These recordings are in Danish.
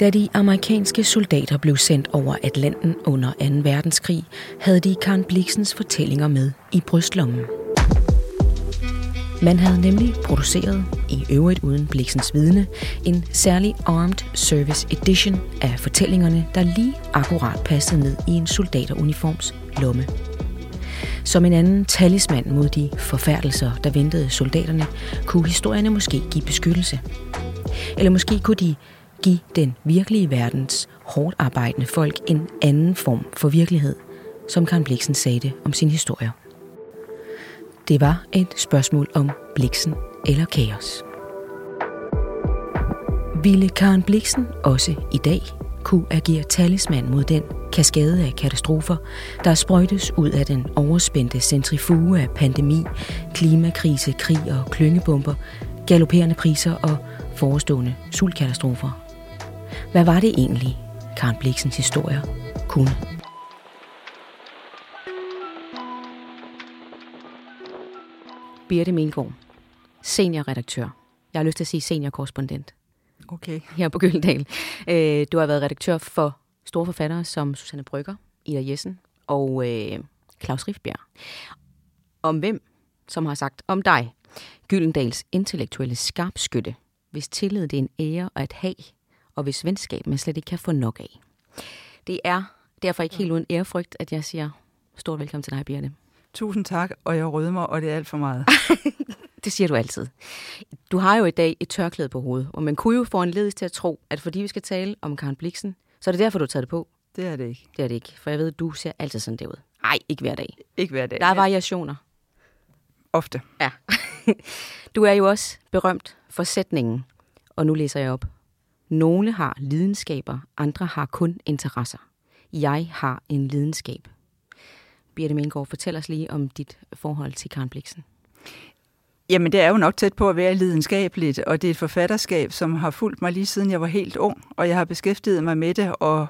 Da de amerikanske soldater blev sendt over Atlanten under 2. verdenskrig, havde de Karen Bliksens fortællinger med i brystlommen. Man havde nemlig produceret, i øvrigt uden Bliksens vidne, en særlig Armed Service Edition af fortællingerne, der lige akkurat passede ned i en soldateruniforms lomme. Som en anden talisman mod de forfærdelser, der ventede soldaterne, kunne historierne måske give beskyttelse. Eller måske kunne de give den virkelige verdens hårdt arbejdende folk en anden form for virkelighed, som Karen Bliksen sagde det om sin historie. Det var et spørgsmål om Bliksen eller kaos. Ville Karen Bliksen også i dag kunne agere talisman mod den kaskade af katastrofer, der sprøjtes ud af den overspændte centrifuge af pandemi, klimakrise, krig og klyngebomber, galopperende priser og forestående sultkatastrofer. Hvad var det egentlig, Karen Bliksens historie kunne? Birte Melgaard, seniorredaktør. Jeg har lyst til at sige seniorkorrespondent. Okay. Her på Gyldendal. Øh, du har været redaktør for store forfattere som Susanne Brygger, Ida Jessen og øh, Claus Rifbjerg. Om hvem, som har sagt om dig, Gyldendals intellektuelle skarpskytte, hvis tillid det er en ære at have, og hvis venskab man slet ikke kan få nok af. Det er derfor ikke helt uden ærefrygt, at jeg siger stort velkommen til dig, Birte. Tusind tak, og jeg rødmer, og det er alt for meget. det siger du altid. Du har jo i dag et tørklæde på hovedet, og man kunne jo få en ledelse til at tro, at fordi vi skal tale om Karen Bliksen, så er det derfor, du har taget det på. Det er det ikke. Det er det ikke, for jeg ved, at du ser altid sådan derud. Nej, ikke hver dag. Ikke hver dag. Der er variationer. Ofte. Ja. du er jo også berømt for sætningen, og nu læser jeg op. Nogle har lidenskaber, andre har kun interesser. Jeg har en lidenskab. Birte Mengård, fortæl os lige om dit forhold til Karen Bliksen. Jamen, det er jo nok tæt på at være lidenskabeligt, og det er et forfatterskab, som har fulgt mig lige siden jeg var helt ung, og jeg har beskæftiget mig med det, og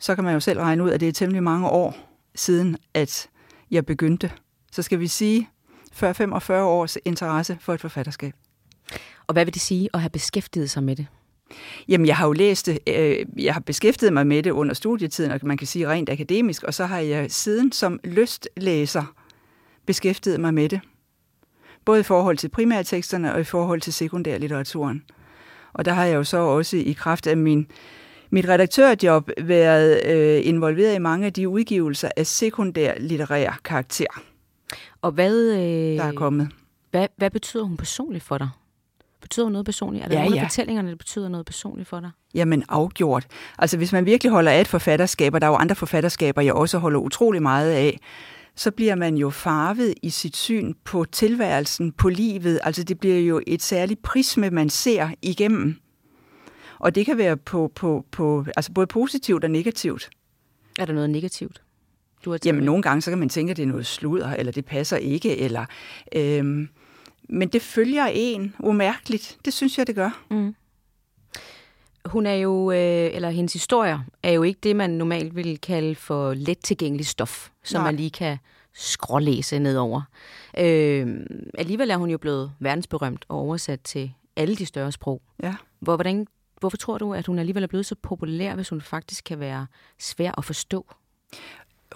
så kan man jo selv regne ud, at det er temmelig mange år siden, at jeg begyndte. Så skal vi sige, før 45 års interesse for et forfatterskab. Og hvad vil det sige at have beskæftiget sig med det? Jamen, jeg har jo læst det, øh, jeg har beskæftiget mig med det under studietiden, og man kan sige rent akademisk, og så har jeg siden som lystlæser beskæftiget mig med det. Både i forhold til primærteksterne og i forhold til sekundærlitteraturen. Og der har jeg jo så også i kraft af min, mit redaktørjob været øh, involveret i mange af de udgivelser af sekundær litterær karakter. Og hvad, øh, der er kommet. Hvad, hvad betyder hun personligt for dig? Betyder noget personligt? Er der ja, nogle ja. af fortællingerne, der betyder noget personligt for dig? Jamen afgjort. Altså hvis man virkelig holder af et forfatterskab, og der er jo andre forfatterskaber, jeg også holder utrolig meget af, så bliver man jo farvet i sit syn på tilværelsen, på livet. Altså det bliver jo et særligt prisme, man ser igennem. Og det kan være på, på, på altså både positivt og negativt. Er der noget negativt? Du har Jamen, med? nogle gange så kan man tænke, at det er noget sludder, eller det passer ikke, eller... Øhm, men det følger en umærkeligt. Det synes jeg, det gør. Mm. Hun er jo, øh, eller hendes historier, er jo ikke det, man normalt vil kalde for let tilgængelig stof, som Nej. man lige kan skrålæse nedover. Øh, alligevel er hun jo blevet verdensberømt og oversat til alle de større sprog. Ja. Hvor, hvordan, hvorfor tror du, at hun alligevel er blevet så populær, hvis hun faktisk kan være svær at forstå?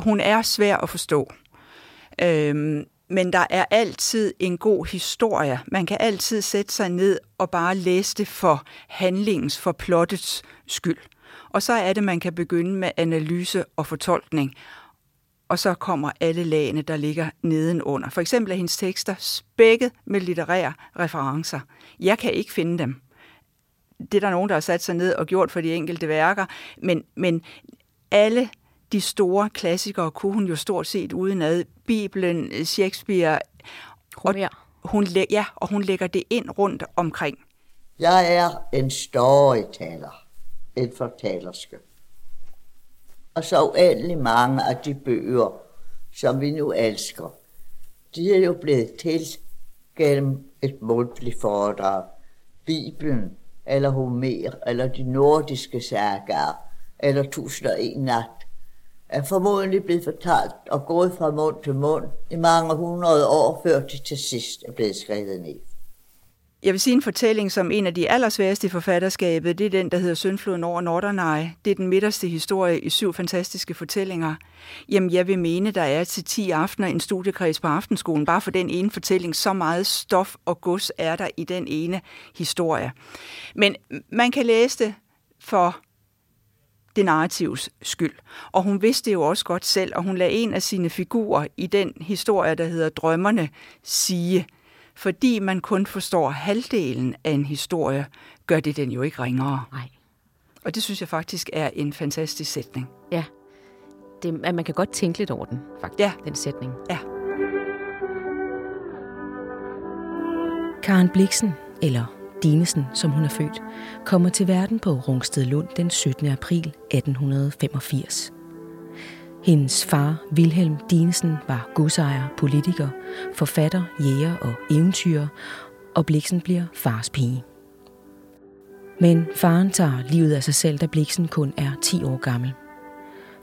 Hun er svær at forstå. Øhm, men der er altid en god historie. Man kan altid sætte sig ned og bare læse det for handlingens, for plottets skyld. Og så er det, man kan begynde med analyse og fortolkning. Og så kommer alle lagene, der ligger nedenunder. For eksempel er hendes tekster spækket med litterære referencer. Jeg kan ikke finde dem. Det er der nogen, der har sat sig ned og gjort for de enkelte værker. Men, men alle de store klassikere kunne hun jo stort set udenad. Bibelen, Shakespeare. Og hun, ja, og hun lægger det ind rundt omkring. Jeg er en storyteller, en fortalerske. Og så uendelig mange af de bøger, som vi nu elsker, de er jo blevet til gennem et mundtligt foredrag. Bibelen, eller Homer, eller de nordiske sagaer, eller Tusind og en nat, er formodentlig blevet fortalt og gået fra mund til mund i mange hundrede år, før de til sidst er blevet skrevet ned. jeg vil sige en fortælling, som en af de allersværeste i forfatterskabet, det er den, der hedder Søndfloden over Norderney. Det er den midterste historie i syv fantastiske fortællinger. Jamen, jeg vil mene, der er til 10 aftener en studiekreds på aftenskolen, bare for den ene fortælling. Så meget stof og gods er der i den ene historie. Men man kan læse det for det narrativs skyld. Og hun vidste det jo også godt selv, og hun lagde en af sine figurer i den historie, der hedder Drømmerne, sige, fordi man kun forstår halvdelen af en historie, gør det den jo ikke ringere. Nej. Og det synes jeg faktisk er en fantastisk sætning. Ja. Det, at man kan godt tænke lidt over den, faktisk, Ja. den sætning. Ja. Karen Bliksen, eller Dinesen, som hun er født, kommer til verden på Rungsted Lund den 17. april 1885. Hendes far, Wilhelm Dinesen, var godsejer, politiker, forfatter, jæger og eventyrer, og Bliksen bliver fars pige. Men faren tager livet af sig selv, da Bliksen kun er 10 år gammel.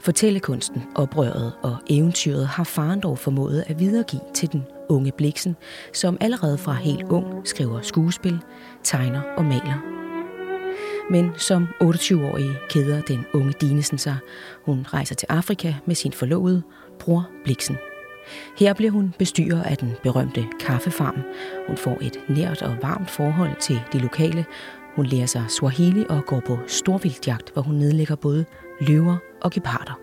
Fortællekunsten, oprøret og eventyret har faren dog formået at videregive til den unge Bliksen, som allerede fra helt ung skriver skuespil, tegner og maler. Men som 28-årig keder den unge Dinesen sig. Hun rejser til Afrika med sin forlovede, bror Bliksen. Her bliver hun bestyrer af den berømte kaffefarm. Hun får et nært og varmt forhold til de lokale. Hun lærer sig Swahili og går på storvildtjagt, hvor hun nedlægger både løver og geparder.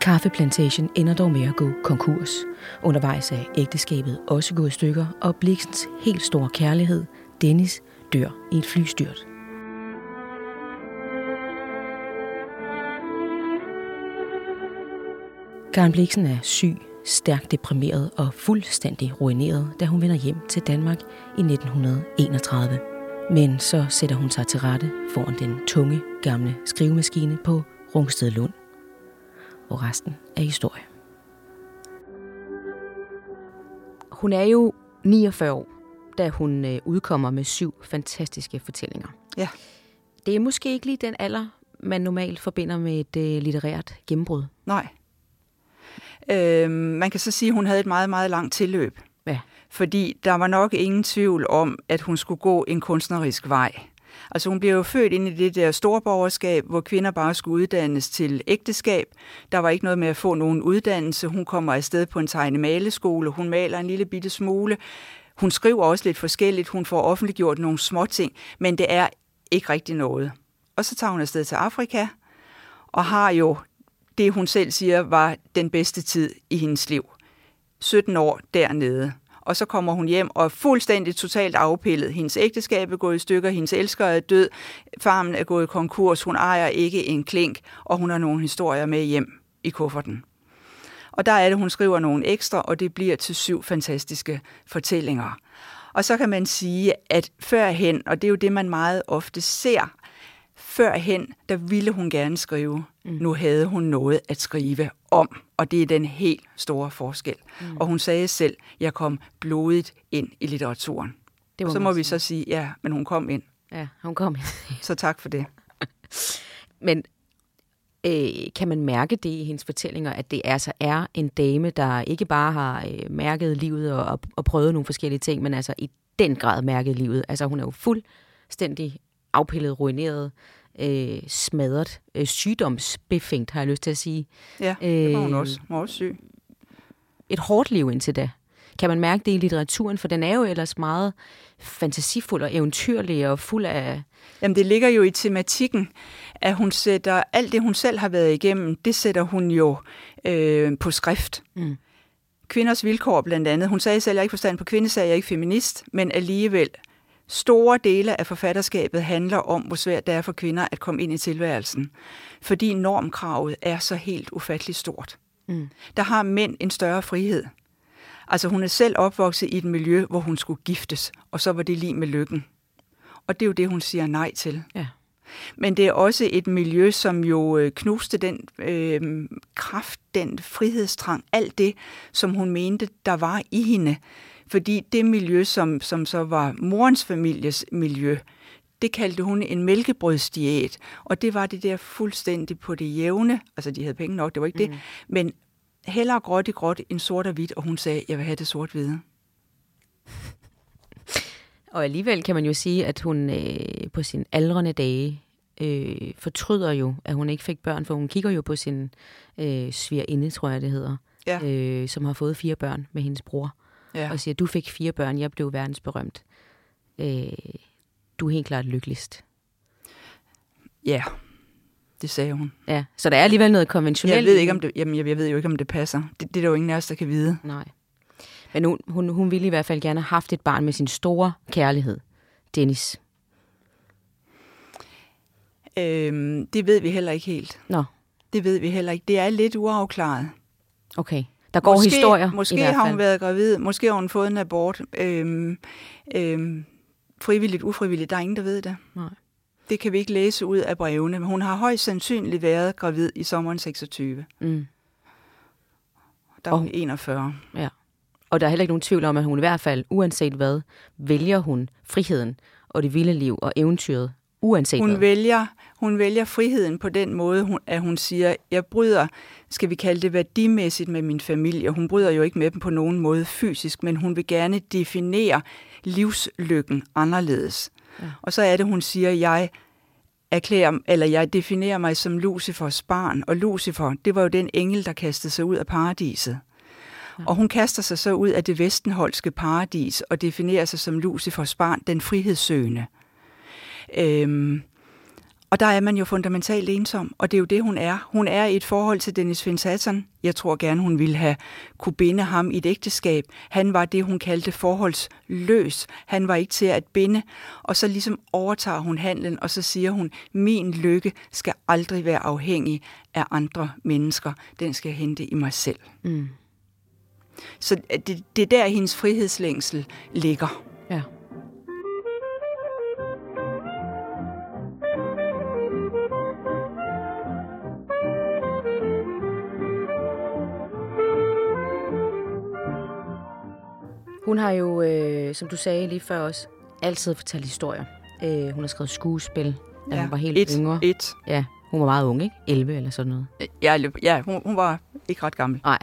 Kaffeplantagen ender dog med at gå konkurs. Undervejs er ægteskabet også gået i stykker, og Bliksens helt store kærlighed, Dennis, dør i et flystyrt. Karen Bliksen er syg, stærkt deprimeret og fuldstændig ruineret, da hun vender hjem til Danmark i 1931. Men så sætter hun sig til rette foran den tunge, gamle skrivemaskine på Rungsted Lund. Og resten er historie. Hun er jo 49 år, da hun øh, udkommer med syv fantastiske fortællinger. Ja. Det er måske ikke lige den alder, man normalt forbinder med et øh, litterært gennembrud. Nej. Øhm, man kan så sige, at hun havde et meget, meget langt tilløb. Ja. Fordi der var nok ingen tvivl om, at hun skulle gå en kunstnerisk vej. Altså hun blev jo født ind i det der storborgerskab, hvor kvinder bare skulle uddannes til ægteskab. Der var ikke noget med at få nogen uddannelse. Hun kommer afsted på en tegnemaleskole. Hun maler en lille bitte smule. Hun skriver også lidt forskelligt. Hun får offentliggjort nogle små ting, men det er ikke rigtig noget. Og så tager hun afsted til Afrika og har jo det, hun selv siger, var den bedste tid i hendes liv. 17 år dernede. Og så kommer hun hjem og er fuldstændig totalt afpillet. Hendes ægteskab er gået i stykker, hendes elsker er død, farmen er gået i konkurs, hun ejer ikke en klink, og hun har nogle historier med hjem i kufferten. Og der er det, hun skriver nogle ekstra, og det bliver til syv fantastiske fortællinger. Og så kan man sige, at førhen, og det er jo det, man meget ofte ser, førhen, der ville hun gerne skrive. Mm. Nu havde hun noget at skrive om, og det er den helt store forskel. Mm. Og hun sagde selv, jeg kom blodigt ind i litteraturen. Det så må vi sige. så sige, ja, men hun kom ind. Ja, hun kom. Så tak for det. Men øh, kan man mærke det i hendes fortællinger, at det altså er en dame, der ikke bare har øh, mærket livet og, og, og prøvet nogle forskellige ting, men altså i den grad mærket livet. Altså hun er jo fuldstændig afpillet, ruineret, øh, smadret, øh, sygdomsbefængt, har jeg lyst til at sige. Ja, det var hun Øh, også. Hun var også syg. Et hårdt liv indtil da. Kan man mærke det i litteraturen? For den er jo ellers meget fantasifuld og eventyrlig og fuld af... Jamen, det ligger jo i tematikken, at hun sætter alt det, hun selv har været igennem, det sætter hun jo øh, på skrift. Mm. Kvinders vilkår blandt andet. Hun sagde selv, at jeg ikke forstand på kvindesag, jeg er ikke feminist, men alligevel store dele af forfatterskabet handler om, hvor svært det er for kvinder at komme ind i tilværelsen. Fordi normkravet er så helt ufatteligt stort. Mm. Der har mænd en større frihed. Altså hun er selv opvokset i et miljø, hvor hun skulle giftes, og så var det lige med lykken. Og det er jo det, hun siger nej til. Ja. Men det er også et miljø, som jo øh, knuste den øh, kraft, den frihedstrang, alt det, som hun mente, der var i hende. Fordi det miljø, som, som så var morens families miljø, det kaldte hun en mælkebrødsdiæt. Og det var det der fuldstændig på det jævne. Altså, de havde penge nok, det var ikke mm. det. Men hellere gråt i gråt end sort og hvidt, og hun sagde, jeg vil have det sort-hvide. Og alligevel kan man jo sige, at hun øh, på sin aldrende dage øh, fortryder jo, at hun ikke fik børn, for hun kigger jo på sin øh, svigerinde, tror jeg det hedder, Ja. øh, som har fået fire børn med hendes bror, Ja. og siger, du fik fire børn, jeg blev verdensberømt. Øh, du er helt klart lykkeligst. ja, det sagde hun. Ja, så der er alligevel noget konventionelt. Jeg ved, ikke, om det, jamen, jeg, jeg ved jo ikke, om det passer. Det, det er der jo ingen af os, der kan vide. Nej. Men hun, hun, hun ville i hvert fald gerne have haft et barn med sin store kærlighed, Dennis. Øhm, det ved vi heller ikke helt. Nå, Det ved vi heller ikke. Det er lidt uafklaret. okay. Der går måske, historier Måske i hvert har fald. hun været gravid. Måske har hun fået en abort. Øhm, øhm, frivilligt, ufrivilligt. Der er ingen, der ved det. Nej. Det kan vi ikke læse ud af brevene. Men hun har højst sandsynligt været gravid i sommeren 26. Mm. Der er hun 41. Ja. Og der er heller ikke nogen tvivl om, at hun i hvert fald, uanset hvad, vælger hun friheden og det vilde liv og eventyret, uanset Hun hvad. vælger, hun vælger friheden på den måde, at hun siger, jeg bryder, skal vi kalde det værdimæssigt med min familie. Hun bryder jo ikke med dem på nogen måde fysisk, men hun vil gerne definere livslykken anderledes. Ja. Og så er det, hun siger, jeg erklærer, eller jeg definerer mig som Lucifers barn, og Lucifer, det var jo den engel, der kastede sig ud af paradiset. Ja. Og hun kaster sig så ud af det vestenholske paradis og definerer sig som Lucifers barn, den frihedssøgende. Øhm, og der er man jo fundamentalt ensom, og det er jo det, hun er. Hun er i et forhold til Dennis Finsaton. Jeg tror gerne, hun ville have kunne binde ham i et ægteskab. Han var det, hun kaldte forholdsløs. Han var ikke til at binde. Og så ligesom overtager hun handlen, og så siger hun, min lykke skal aldrig være afhængig af andre mennesker. Den skal jeg hente i mig selv. Mm. Så det, det er der, hendes frihedslængsel ligger. Ja. Hun har jo, øh, som du sagde lige før også, altid fortalt historier. Øh, hun har skrevet skuespil, da hun var helt et, yngre. Et. Ja, hun var meget ung, ikke? 11 eller sådan noget. Ja, ja hun, hun var ikke ret gammel. Nej,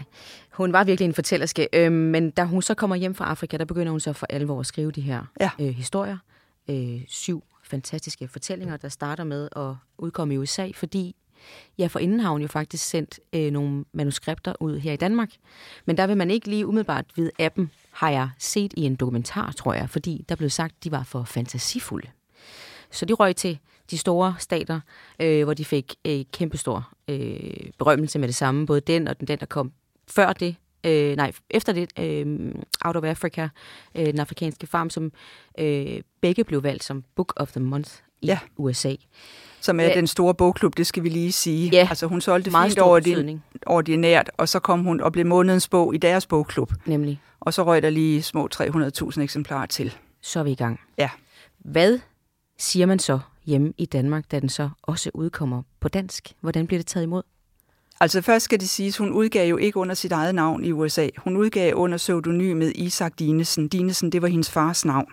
hun var virkelig en fortællerske. Øh, men da hun så kommer hjem fra Afrika, der begynder hun så for alvor at skrive de her Ja. øh, historier. Øh, syv fantastiske fortællinger, der starter med at udkomme i USA, fordi ja, for inden har hun jo faktisk sendt øh, nogle manuskripter ud her i Danmark. Men der vil man ikke lige umiddelbart vide af dem, har jeg set i en dokumentar, tror jeg, fordi der blev sagt, at de var for fantasifulde. Så de røg til de store stater, øh, hvor de fik øh, kæmpestor øh, berømmelse med det samme. Både den og den, den der kom før det, øh, nej, efter det, øh, Out of Africa, øh, den afrikanske farm, som øh, begge blev valgt som Book of the Month i Ja. USA. Som er Ja. den store bogklub, det skal vi lige sige. Ja. Altså hun solgte Meget fint over betydning. ordinært, og så kom hun og blev månedens bog i deres bogklub. Nemlig, Og så røg der lige små 300.000 eksemplarer til. så er vi i gang. Ja. Hvad siger man så hjemme i Danmark, da den så også udkommer på dansk? Hvordan bliver det taget imod? Altså først skal det siges, hun udgav jo ikke under sit eget navn i USA. Hun udgav under pseudonymet Isak Dinesen. Dinesen, det var hendes fars navn.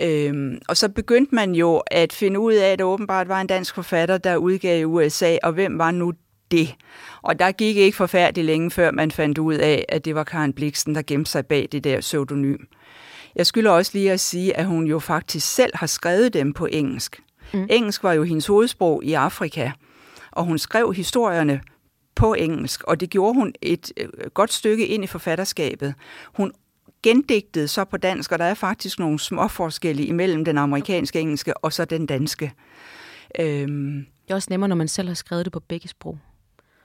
Øhm, og så begyndte man jo at finde ud af, at der åbenbart var en dansk forfatter, der udgav i USA, og hvem var nu det? Og der gik ikke forfærdeligt længe, før man fandt ud af, at det var Karen Bliksen, der gemte sig bag det der pseudonym. Jeg skylder også lige at sige, at hun jo faktisk selv har skrevet dem på engelsk. Mm. Engelsk var jo hendes hovedsprog i Afrika, og hun skrev historierne på engelsk, og det gjorde hun et øh, godt stykke ind i forfatterskabet. Hun gendigtede så på dansk, og der er faktisk nogle små forskelle imellem den amerikanske engelske og så den danske. Øhm, Det er også nemmere, når man selv har skrevet det på begge sprog.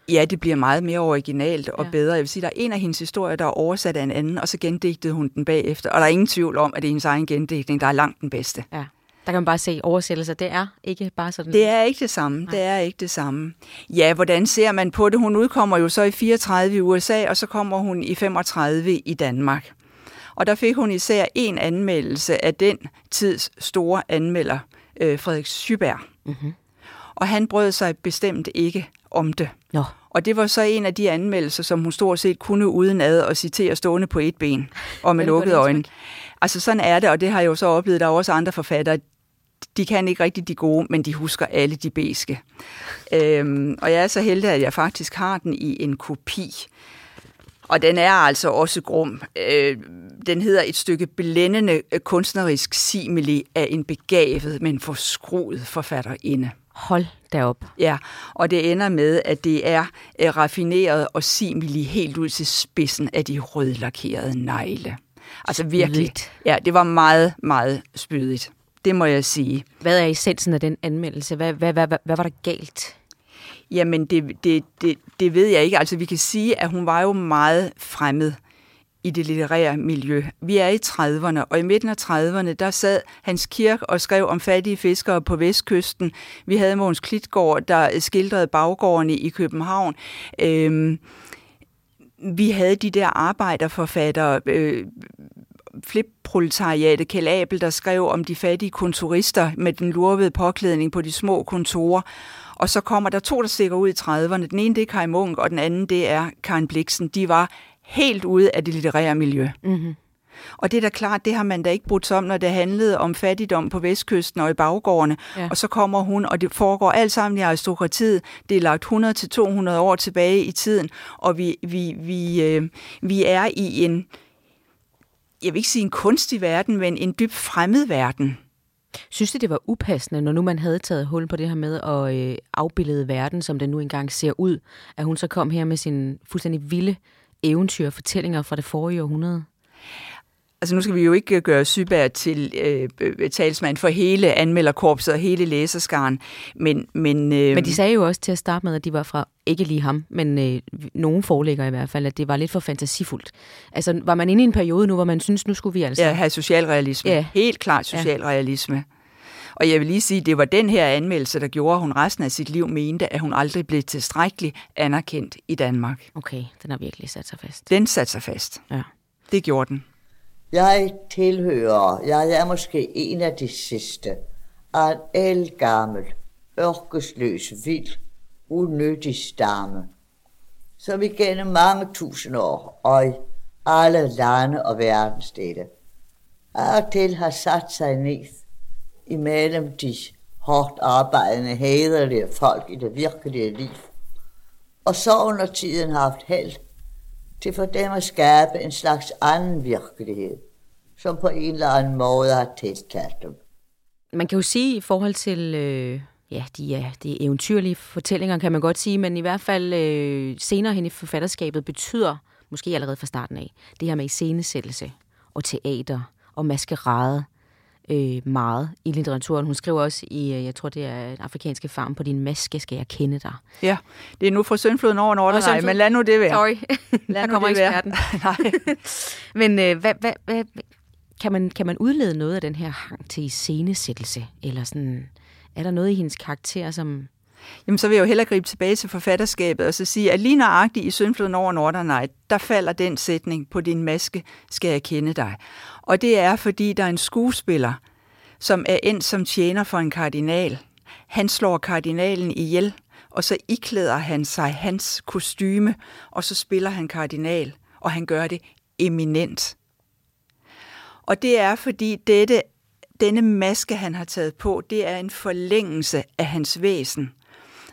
ja, det bliver meget mere originalt og Ja. bedre. Jeg vil sige, der er en af hendes historier, der er oversat af en anden, og så gendigtede hun den bagefter. Og der er ingen tvivl om, at det er hendes egen gendigtning, der er langt den bedste. Ja. Der kan man bare se oversættelser. Det er ikke bare sådan. Det er ikke det samme. Det er ikke det samme. Ja, hvordan ser man på det? Hun udkommer jo så i 34 i USA, og så kommer hun i 35 i Danmark. Og der fik hun især en anmeldelse af den tids store anmelder, øh, Frederik Syberg. Mm-hmm. Og han brød sig bestemt ikke om det. Nå, Og det var så en af de anmeldelser, som hun stort set kunne uden ad og citere stående på et ben og med lukkede øjne. Altså sådan er det, og det har jeg jo så oplevet. Der er også andre forfattere, de kan ikke rigtig de gode, men de husker alle de beske. Øhm, og jeg er så heldig, at jeg faktisk har den i en kopi. Og den er altså også grum. Øh, den hedder et stykke blændende øh, kunstnerisk simili af en begavet, men forskruet forfatterinde. Hold derop. Ja, og det ender med, at det er øh, raffineret og simili helt ud til spidsen af de rødlakerede negle. Altså virkelig. Spydigt. Ja, det var meget, meget spydigt. Det må jeg sige. Hvad er essensen af den anmeldelse? Hvad, hvad, hvad, hvad, hvad var der galt? Jamen, det, det, det, det ved jeg ikke. Altså, vi kan sige, at hun var jo meget fremmed i det litterære miljø. Vi er i 30'erne, og i midten af 30'erne, der sad Hans Kirk og skrev om fattige fiskere på vestkysten. Vi havde Måns Klitgaard, der skildrede baggårdene i København. Øhm, vi havde de der arbejderforfattere, øh, flipproletariatet Kjell Abel, der skrev om de fattige kontorister med den lurvede påklædning på de små kontorer. Og så kommer der to, der stikker ud i 30'erne. Den ene, det er Kai Munk, og den anden, det er Karen Bliksen. De var helt ude af det litterære miljø. Mm-hmm. Og det er da klart, det har man da ikke brudt sig om, når det handlede om fattigdom på vestkysten og i baggårdene. Ja. Og så kommer hun, og det foregår alt sammen i aristokratiet. Det er lagt 100-200 år tilbage i tiden, og vi, vi, vi, øh, vi er i en, jeg vil ikke sige en kunstig verden, men en dybt fremmed verden. Synes du, det var upassende, når nu man havde taget hul på det her med at øh, afbillede verden, som den nu engang ser ud, at hun så kom her med sin fuldstændig vilde eventyr og fortællinger fra det forrige århundrede? Altså nu skal vi jo ikke gøre Syberg til øh, øh, talsmand for hele anmelderkorpset og hele læserskaren, men... Men, øh, Men de sagde jo også til at starte med, at de var fra, ikke lige ham, men øh, nogen forelægger i hvert fald, at det var lidt for fantasifuldt. Altså var man inde i en periode nu, hvor man synes, nu skulle vi altså... Ja, have socialrealisme. Ja. Helt klart socialrealisme. Og jeg vil lige sige, det var den her anmeldelse, der gjorde, at hun resten af sit liv mente, at hun aldrig blev tilstrækkeligt anerkendt i Danmark. Okay, den har virkelig sat sig fast. Den satte sig fast. Ja. Det gjorde den. Jeg tilhører, jeg er måske en af de sidste, af en elgammel, ørkesløs, vild, unødig stamme, som igennem mange tusind år og i alle lande og verdensdele af og til har sat sig ned imellem de hårdt arbejdende, hæderlige folk i det virkelige liv, og så under tiden har haft held til for dem at skabe en slags anden virkelighed, som på en eller anden måde har tiltalt dem. Man kan jo sige i forhold til, øh, ja, de ja, de eventyrlige fortællinger, kan man godt sige, men i hvert fald øh, senere hen i forfatterskabet betyder, måske allerede fra starten af, det her med iscenesættelse og teater og maskerade øh, meget i litteraturen. Hun skriver også i, øh, jeg tror det er den afrikanske farm, på din maske skal jeg kende dig. Ja, det er nu fra Søndfloden over Norderney, Søndflod- men lad nu det være. Sorry, Lad der kommer det eksperten. Nej. Men øh, hvad, hvad, hvad, kan, man, kan man udlede noget af den her hang til iscenesættelse? Eller sådan, er der noget i hendes karakter, som... Jamen, så vil jeg jo hellere gribe tilbage til forfatterskabet og så sige, at lige nøjagtigt i Søndfloden over Norderney, der falder den sætning, på din maske skal jeg kende dig. Og det er, fordi der er en skuespiller, som er endt som tjener for en kardinal. Han slår kardinalen ihjel, og så iklæder han sig hans kostyme, og så spiller han kardinal, og han gør det eminent. Og det er, fordi dette, denne maske, han har taget på, det er en forlængelse af hans væsen.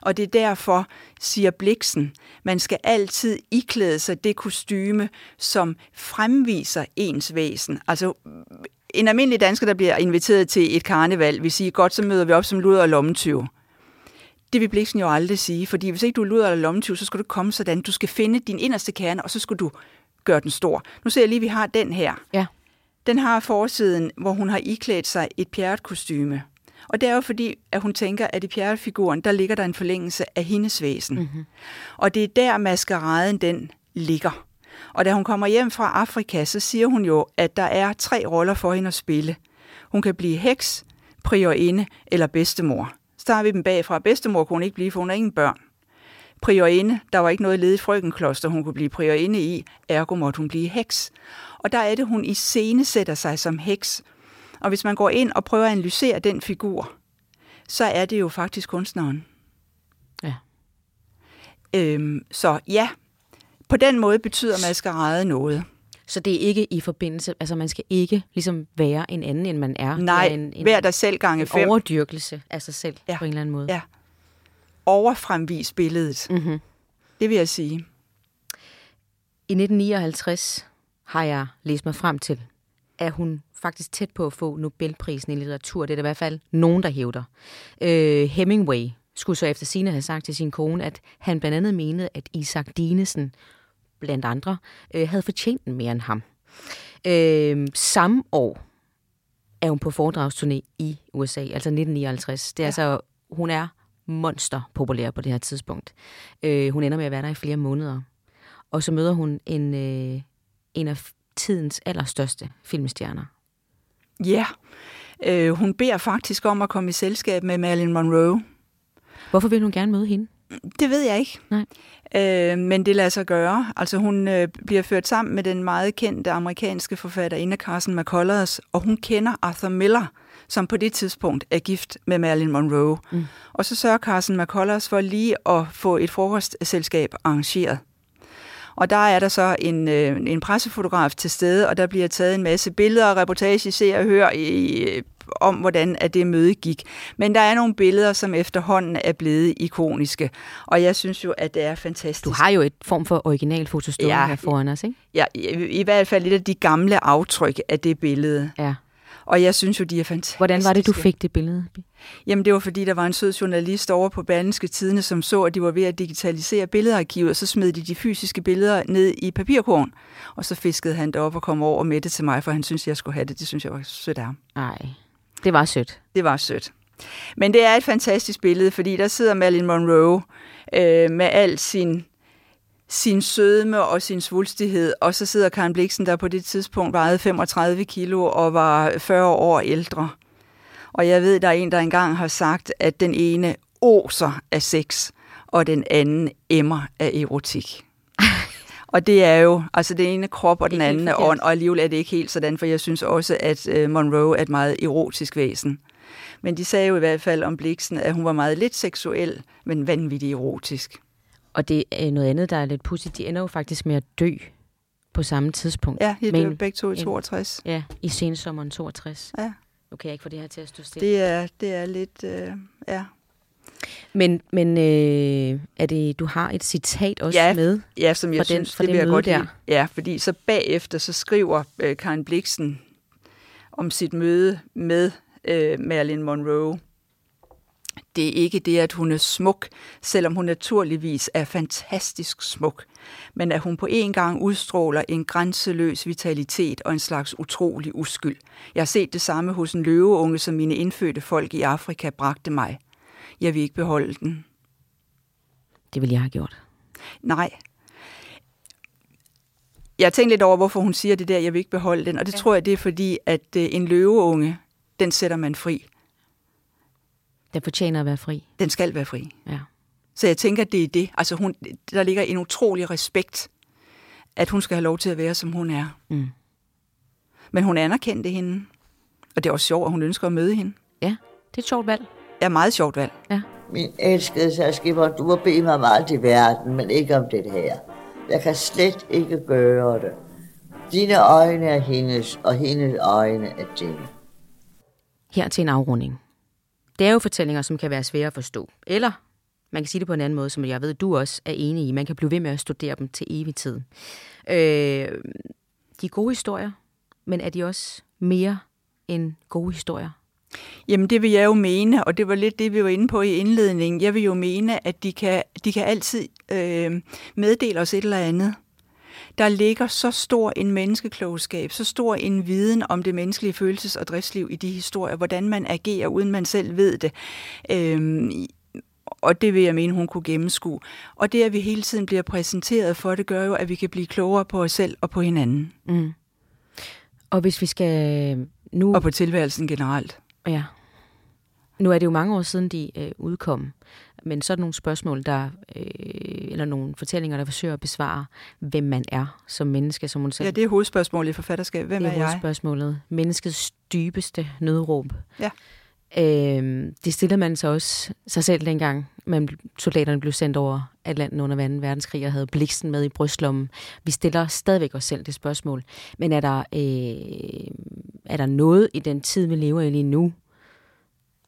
Og det er derfor, siger Bliksen, man skal altid iklæde sig det kostyme, som fremviser ens væsen. Altså, en almindelig dansker, der bliver inviteret til et karneval, vil sige, godt, så møder vi op som luder og lommetyv. Det vil Bliksen jo aldrig sige, fordi hvis ikke du er luder eller lommetyv, så skal du komme sådan. Du skal finde din inderste kerne, og så skal du gøre den stor. Nu ser jeg lige, at vi har den her. Ja. Den har forsiden, hvor hun har iklædt sig et pjerret-kostyme. Og det er jo fordi, at hun tænker, at i pjerret-figuren, der ligger der en forlængelse af hendes væsen. Mm-hmm. Og det er der maskeraden, den ligger. Og da hun kommer hjem fra Afrika, så siger hun jo, at der er tre roller for hende at spille. Hun kan blive heks, priorinde eller bedstemor. Så tager vi dem bagfra. Bedstemor kunne hun ikke blive, for hun har ingen børn. Priorinde, der var ikke noget ledigt frøkenkloster, hun kunne blive priorinde i, ergo måtte hun blive heks. Og der er det, hun i scene sætter sig som heks. Og hvis man går ind og prøver at analysere den figur, så er det jo faktisk kunstneren. Ja. Øhm, så ja, på den måde betyder maskerade noget. Så det er ikke i forbindelse, altså man skal ikke ligesom være en anden, end man er. Nej, en, en, hver dig selv gange en fem. overdyrkelse af sig selv Ja. på en eller anden måde. Ja. Overfremvis billedet. Mm-hmm. Det vil jeg sige. I 1959 har jeg læst mig frem til, at hun faktisk tæt på at få Nobelprisen i litteratur. Det er der i hvert fald nogen, der hævder. Øh, Hemingway skulle så efter sine have sagt til sin kone, at han blandt andet mente, at Isaac Dinesen, blandt andre, øh, havde fortjent den mere end ham. Øh, samme år er hun på foredragsturné i USA, altså 1959. Det er ja. altså, hun er monster populær på det her tidspunkt. Øh, hun ender med at være der i flere måneder. Og så møder hun en, øh, en af tidens allerstørste filmstjerner. Ja, øh, hun beder faktisk om at komme i selskab med Marilyn Monroe. Hvorfor vil hun gerne møde hende? Det ved jeg ikke. Nej. Øh, men det lader sig gøre. Altså hun øh, bliver ført sammen med den meget kendte amerikanske forfatterinde Carson McCullers, og hun kender Arthur Miller, som på det tidspunkt er gift med Marilyn Monroe. Mm. Og så sørger Carson McCullers for lige at få et frokostselskab arrangeret. Og der er der så en, øh, en pressefotograf til stede, og der bliver taget en masse billeder og reportage, ser og hører i, om, hvordan at det møde gik. Men der er nogle billeder, som efterhånden er blevet ikoniske, og jeg synes jo, at det er fantastisk. Du har jo et form for originalfoto stående ja, her foran os, ikke? Ja, i, i hvert fald lidt af de gamle aftryk af det billede. Ja. Og jeg synes jo, de er fantastiske. Hvordan var det, du fik det billede? Jamen, det var fordi, der var en sød journalist over på Berlingske Tidene, som så, at de var ved at digitalisere billedarkivet, og så smed de de fysiske billeder ned i papirkorn. Og så fiskede han det op og kom over med det til mig, for han synes, jeg skulle have det. Det synes jeg var sødt af ham. Nej, det var sødt. Det var sødt. Men det er et fantastisk billede, fordi der sidder Marilyn Monroe øh, med al sin sin sødme og sin svulstighed, og så sidder Karen Bliksen, der på det tidspunkt vejede 35 kilo og var 40 år ældre. Og jeg ved, der er en, der engang har sagt, at den ene oser af sex, og den anden emmer af erotik. og det er jo, altså den ene krop, og den anden er ånd, og alligevel er det ikke helt sådan, for jeg synes også, at øh, Monroe er et meget erotisk væsen. Men de sagde jo i hvert fald om Bliksen, at hun var meget lidt seksuel, men vanvittigt erotisk. Og det er noget andet, der er lidt pudsigt. De ender jo faktisk med at dø på samme tidspunkt. Ja, de dør begge to i 62. En, ja, i sensommeren 62. Ja. Nu kan jeg ikke få det her til at stå stille. Det er, det er lidt, øh, ja. Men, men øh, er det, du har et citat også ja, med? Ja, som jeg synes, den, det vil jeg godt der. Ja, fordi så bagefter, så skriver øh, Karen Bliksen om sit møde med øh, Marilyn Monroe det er ikke det, at hun er smuk, selvom hun naturligvis er fantastisk smuk, men at hun på en gang udstråler en grænseløs vitalitet og en slags utrolig uskyld. Jeg har set det samme hos en løveunge, som mine indfødte folk i Afrika bragte mig. Jeg vil ikke beholde den. Det vil jeg have gjort. Nej. Jeg har tænkt lidt over, hvorfor hun siger det der, jeg vil ikke beholde den, og det ja. tror jeg, det er fordi, at øh, en løveunge, den sætter man fri. Den fortjener at være fri. Den skal være fri. Ja. Så jeg tænker, det er det. Altså hun, der ligger en utrolig respekt, at hun skal have lov til at være, som hun er. Mm. Men hun anerkendte hende. Og det er også sjovt, at hun ønsker at møde hende. Ja, det er et sjovt valg. Ja, meget sjovt valg. Ja. Min elskede særskipper, du har bedt mig meget i verden, men ikke om det her. Jeg kan slet ikke gøre det. Dine øjne er hendes, og hendes øjne er dine. Her til en afrunding. Det er jo fortællinger, som kan være svære at forstå. Eller man kan sige det på en anden måde, som jeg ved, du også er enig i. Man kan blive ved med at studere dem til evig tid. Øh, de er gode historier, men er de også mere end gode historier? Jamen det vil jeg jo mene, og det var lidt det, vi var inde på i indledningen. Jeg vil jo mene, at de kan, de kan altid øh, meddele os et eller andet der ligger så stor en menneskeklogskab, så stor en viden om det menneskelige følelses- og driftsliv i de historier, hvordan man agerer, uden man selv ved det. Øhm, og det vil jeg mene, hun kunne gennemskue. Og det, at vi hele tiden bliver præsenteret for, det gør jo, at vi kan blive klogere på os selv og på hinanden. Mm. Og hvis vi skal nu... Og på tilværelsen generelt. Ja. Nu er det jo mange år siden, de øh, udkom men sådan nogle spørgsmål, der, øh, eller nogle fortællinger, der forsøger at besvare, hvem man er som menneske, som hun selv... Ja, det er hovedspørgsmålet i forfatterskab. Hvem det er, er jeg? hovedspørgsmålet. Menneskets dybeste nødråb. Ja. Øh, det stillede man så også sig selv dengang, man, soldaterne blev sendt over Atlanten under 2. verdenskrig og havde bliksen med i brystlommen. Vi stiller stadigvæk os selv det spørgsmål. Men er der, øh, er der noget i den tid, vi lever i lige nu,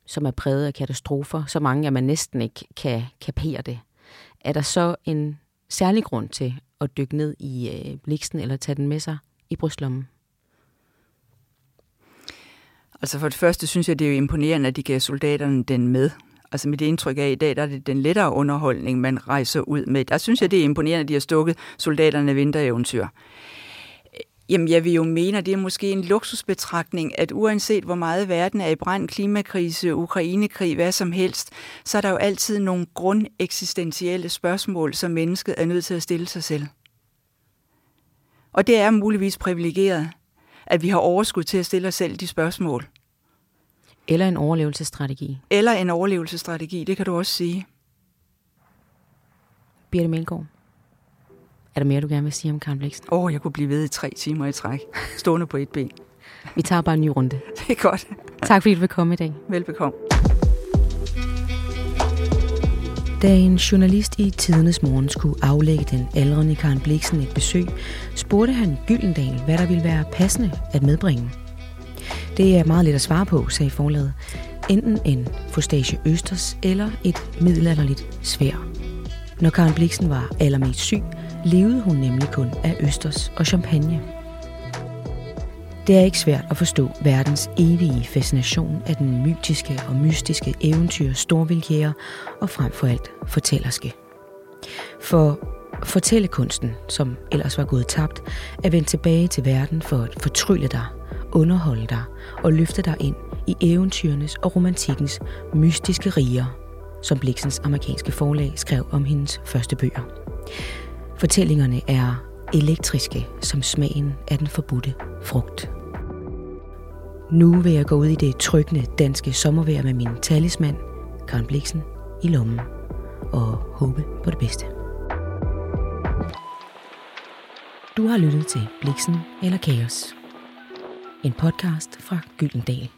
som er præget af katastrofer, så mange, at man næsten ikke kan kapere det, er der så en særlig grund til at dykke ned i øh, bliksen eller tage den med sig i brystlommen? Altså for det første synes jeg, det er jo imponerende, at de gav soldaterne den med. Altså mit indtryk af i dag, der er det den lettere underholdning, man rejser ud med. Der synes jeg, det er imponerende, at de har stukket soldaterne vintereventyr. Jamen, jeg vil jo mene, at det er måske en luksusbetragtning, at uanset hvor meget verden er i brand, klimakrise, Ukrainekrig, hvad som helst, så er der jo altid nogle grundeksistentielle spørgsmål, som mennesket er nødt til at stille sig selv. Og det er muligvis privilegeret, at vi har overskud til at stille os selv de spørgsmål. Eller en overlevelsesstrategi. Eller en overlevelsesstrategi, det kan du også sige. Birte Melgaard, er der mere, du gerne vil sige om Karen Bliksen? Åh, oh, jeg kunne blive ved i tre timer i træk, stående på et ben. Vi tager bare en ny runde. Det er godt. Tak fordi du vil komme i dag. Velbekomme. Da en journalist i Tidernes Morgen skulle aflægge den aldrende Karen Bliksen et besøg, spurgte han Gyldendal, hvad der ville være passende at medbringe. Det er meget let at svare på, sagde forlaget. Enten en Fostage Østers eller et middelalderligt svær. Når Karen Bliksen var allermest syg, levede hun nemlig kun af Østers og champagne. Det er ikke svært at forstå verdens evige fascination af den mytiske og mystiske eventyr storvildjæger og frem for alt fortællerske. For fortællekunsten, som ellers var gået tabt, er vendt tilbage til verden for at fortrylle dig, underholde dig og løfte dig ind i eventyrenes og romantikkens mystiske riger, som Bliksens amerikanske forlag skrev om hendes første bøger. Fortællingerne er elektriske som smagen af den forbudte frugt. Nu vil jeg gå ud i det tryggende danske sommervejr med min talisman, Karen Bliksen, i lommen og håbe på det bedste. Du har lyttet til Bliksen eller Kaos. En podcast fra Gyldendal.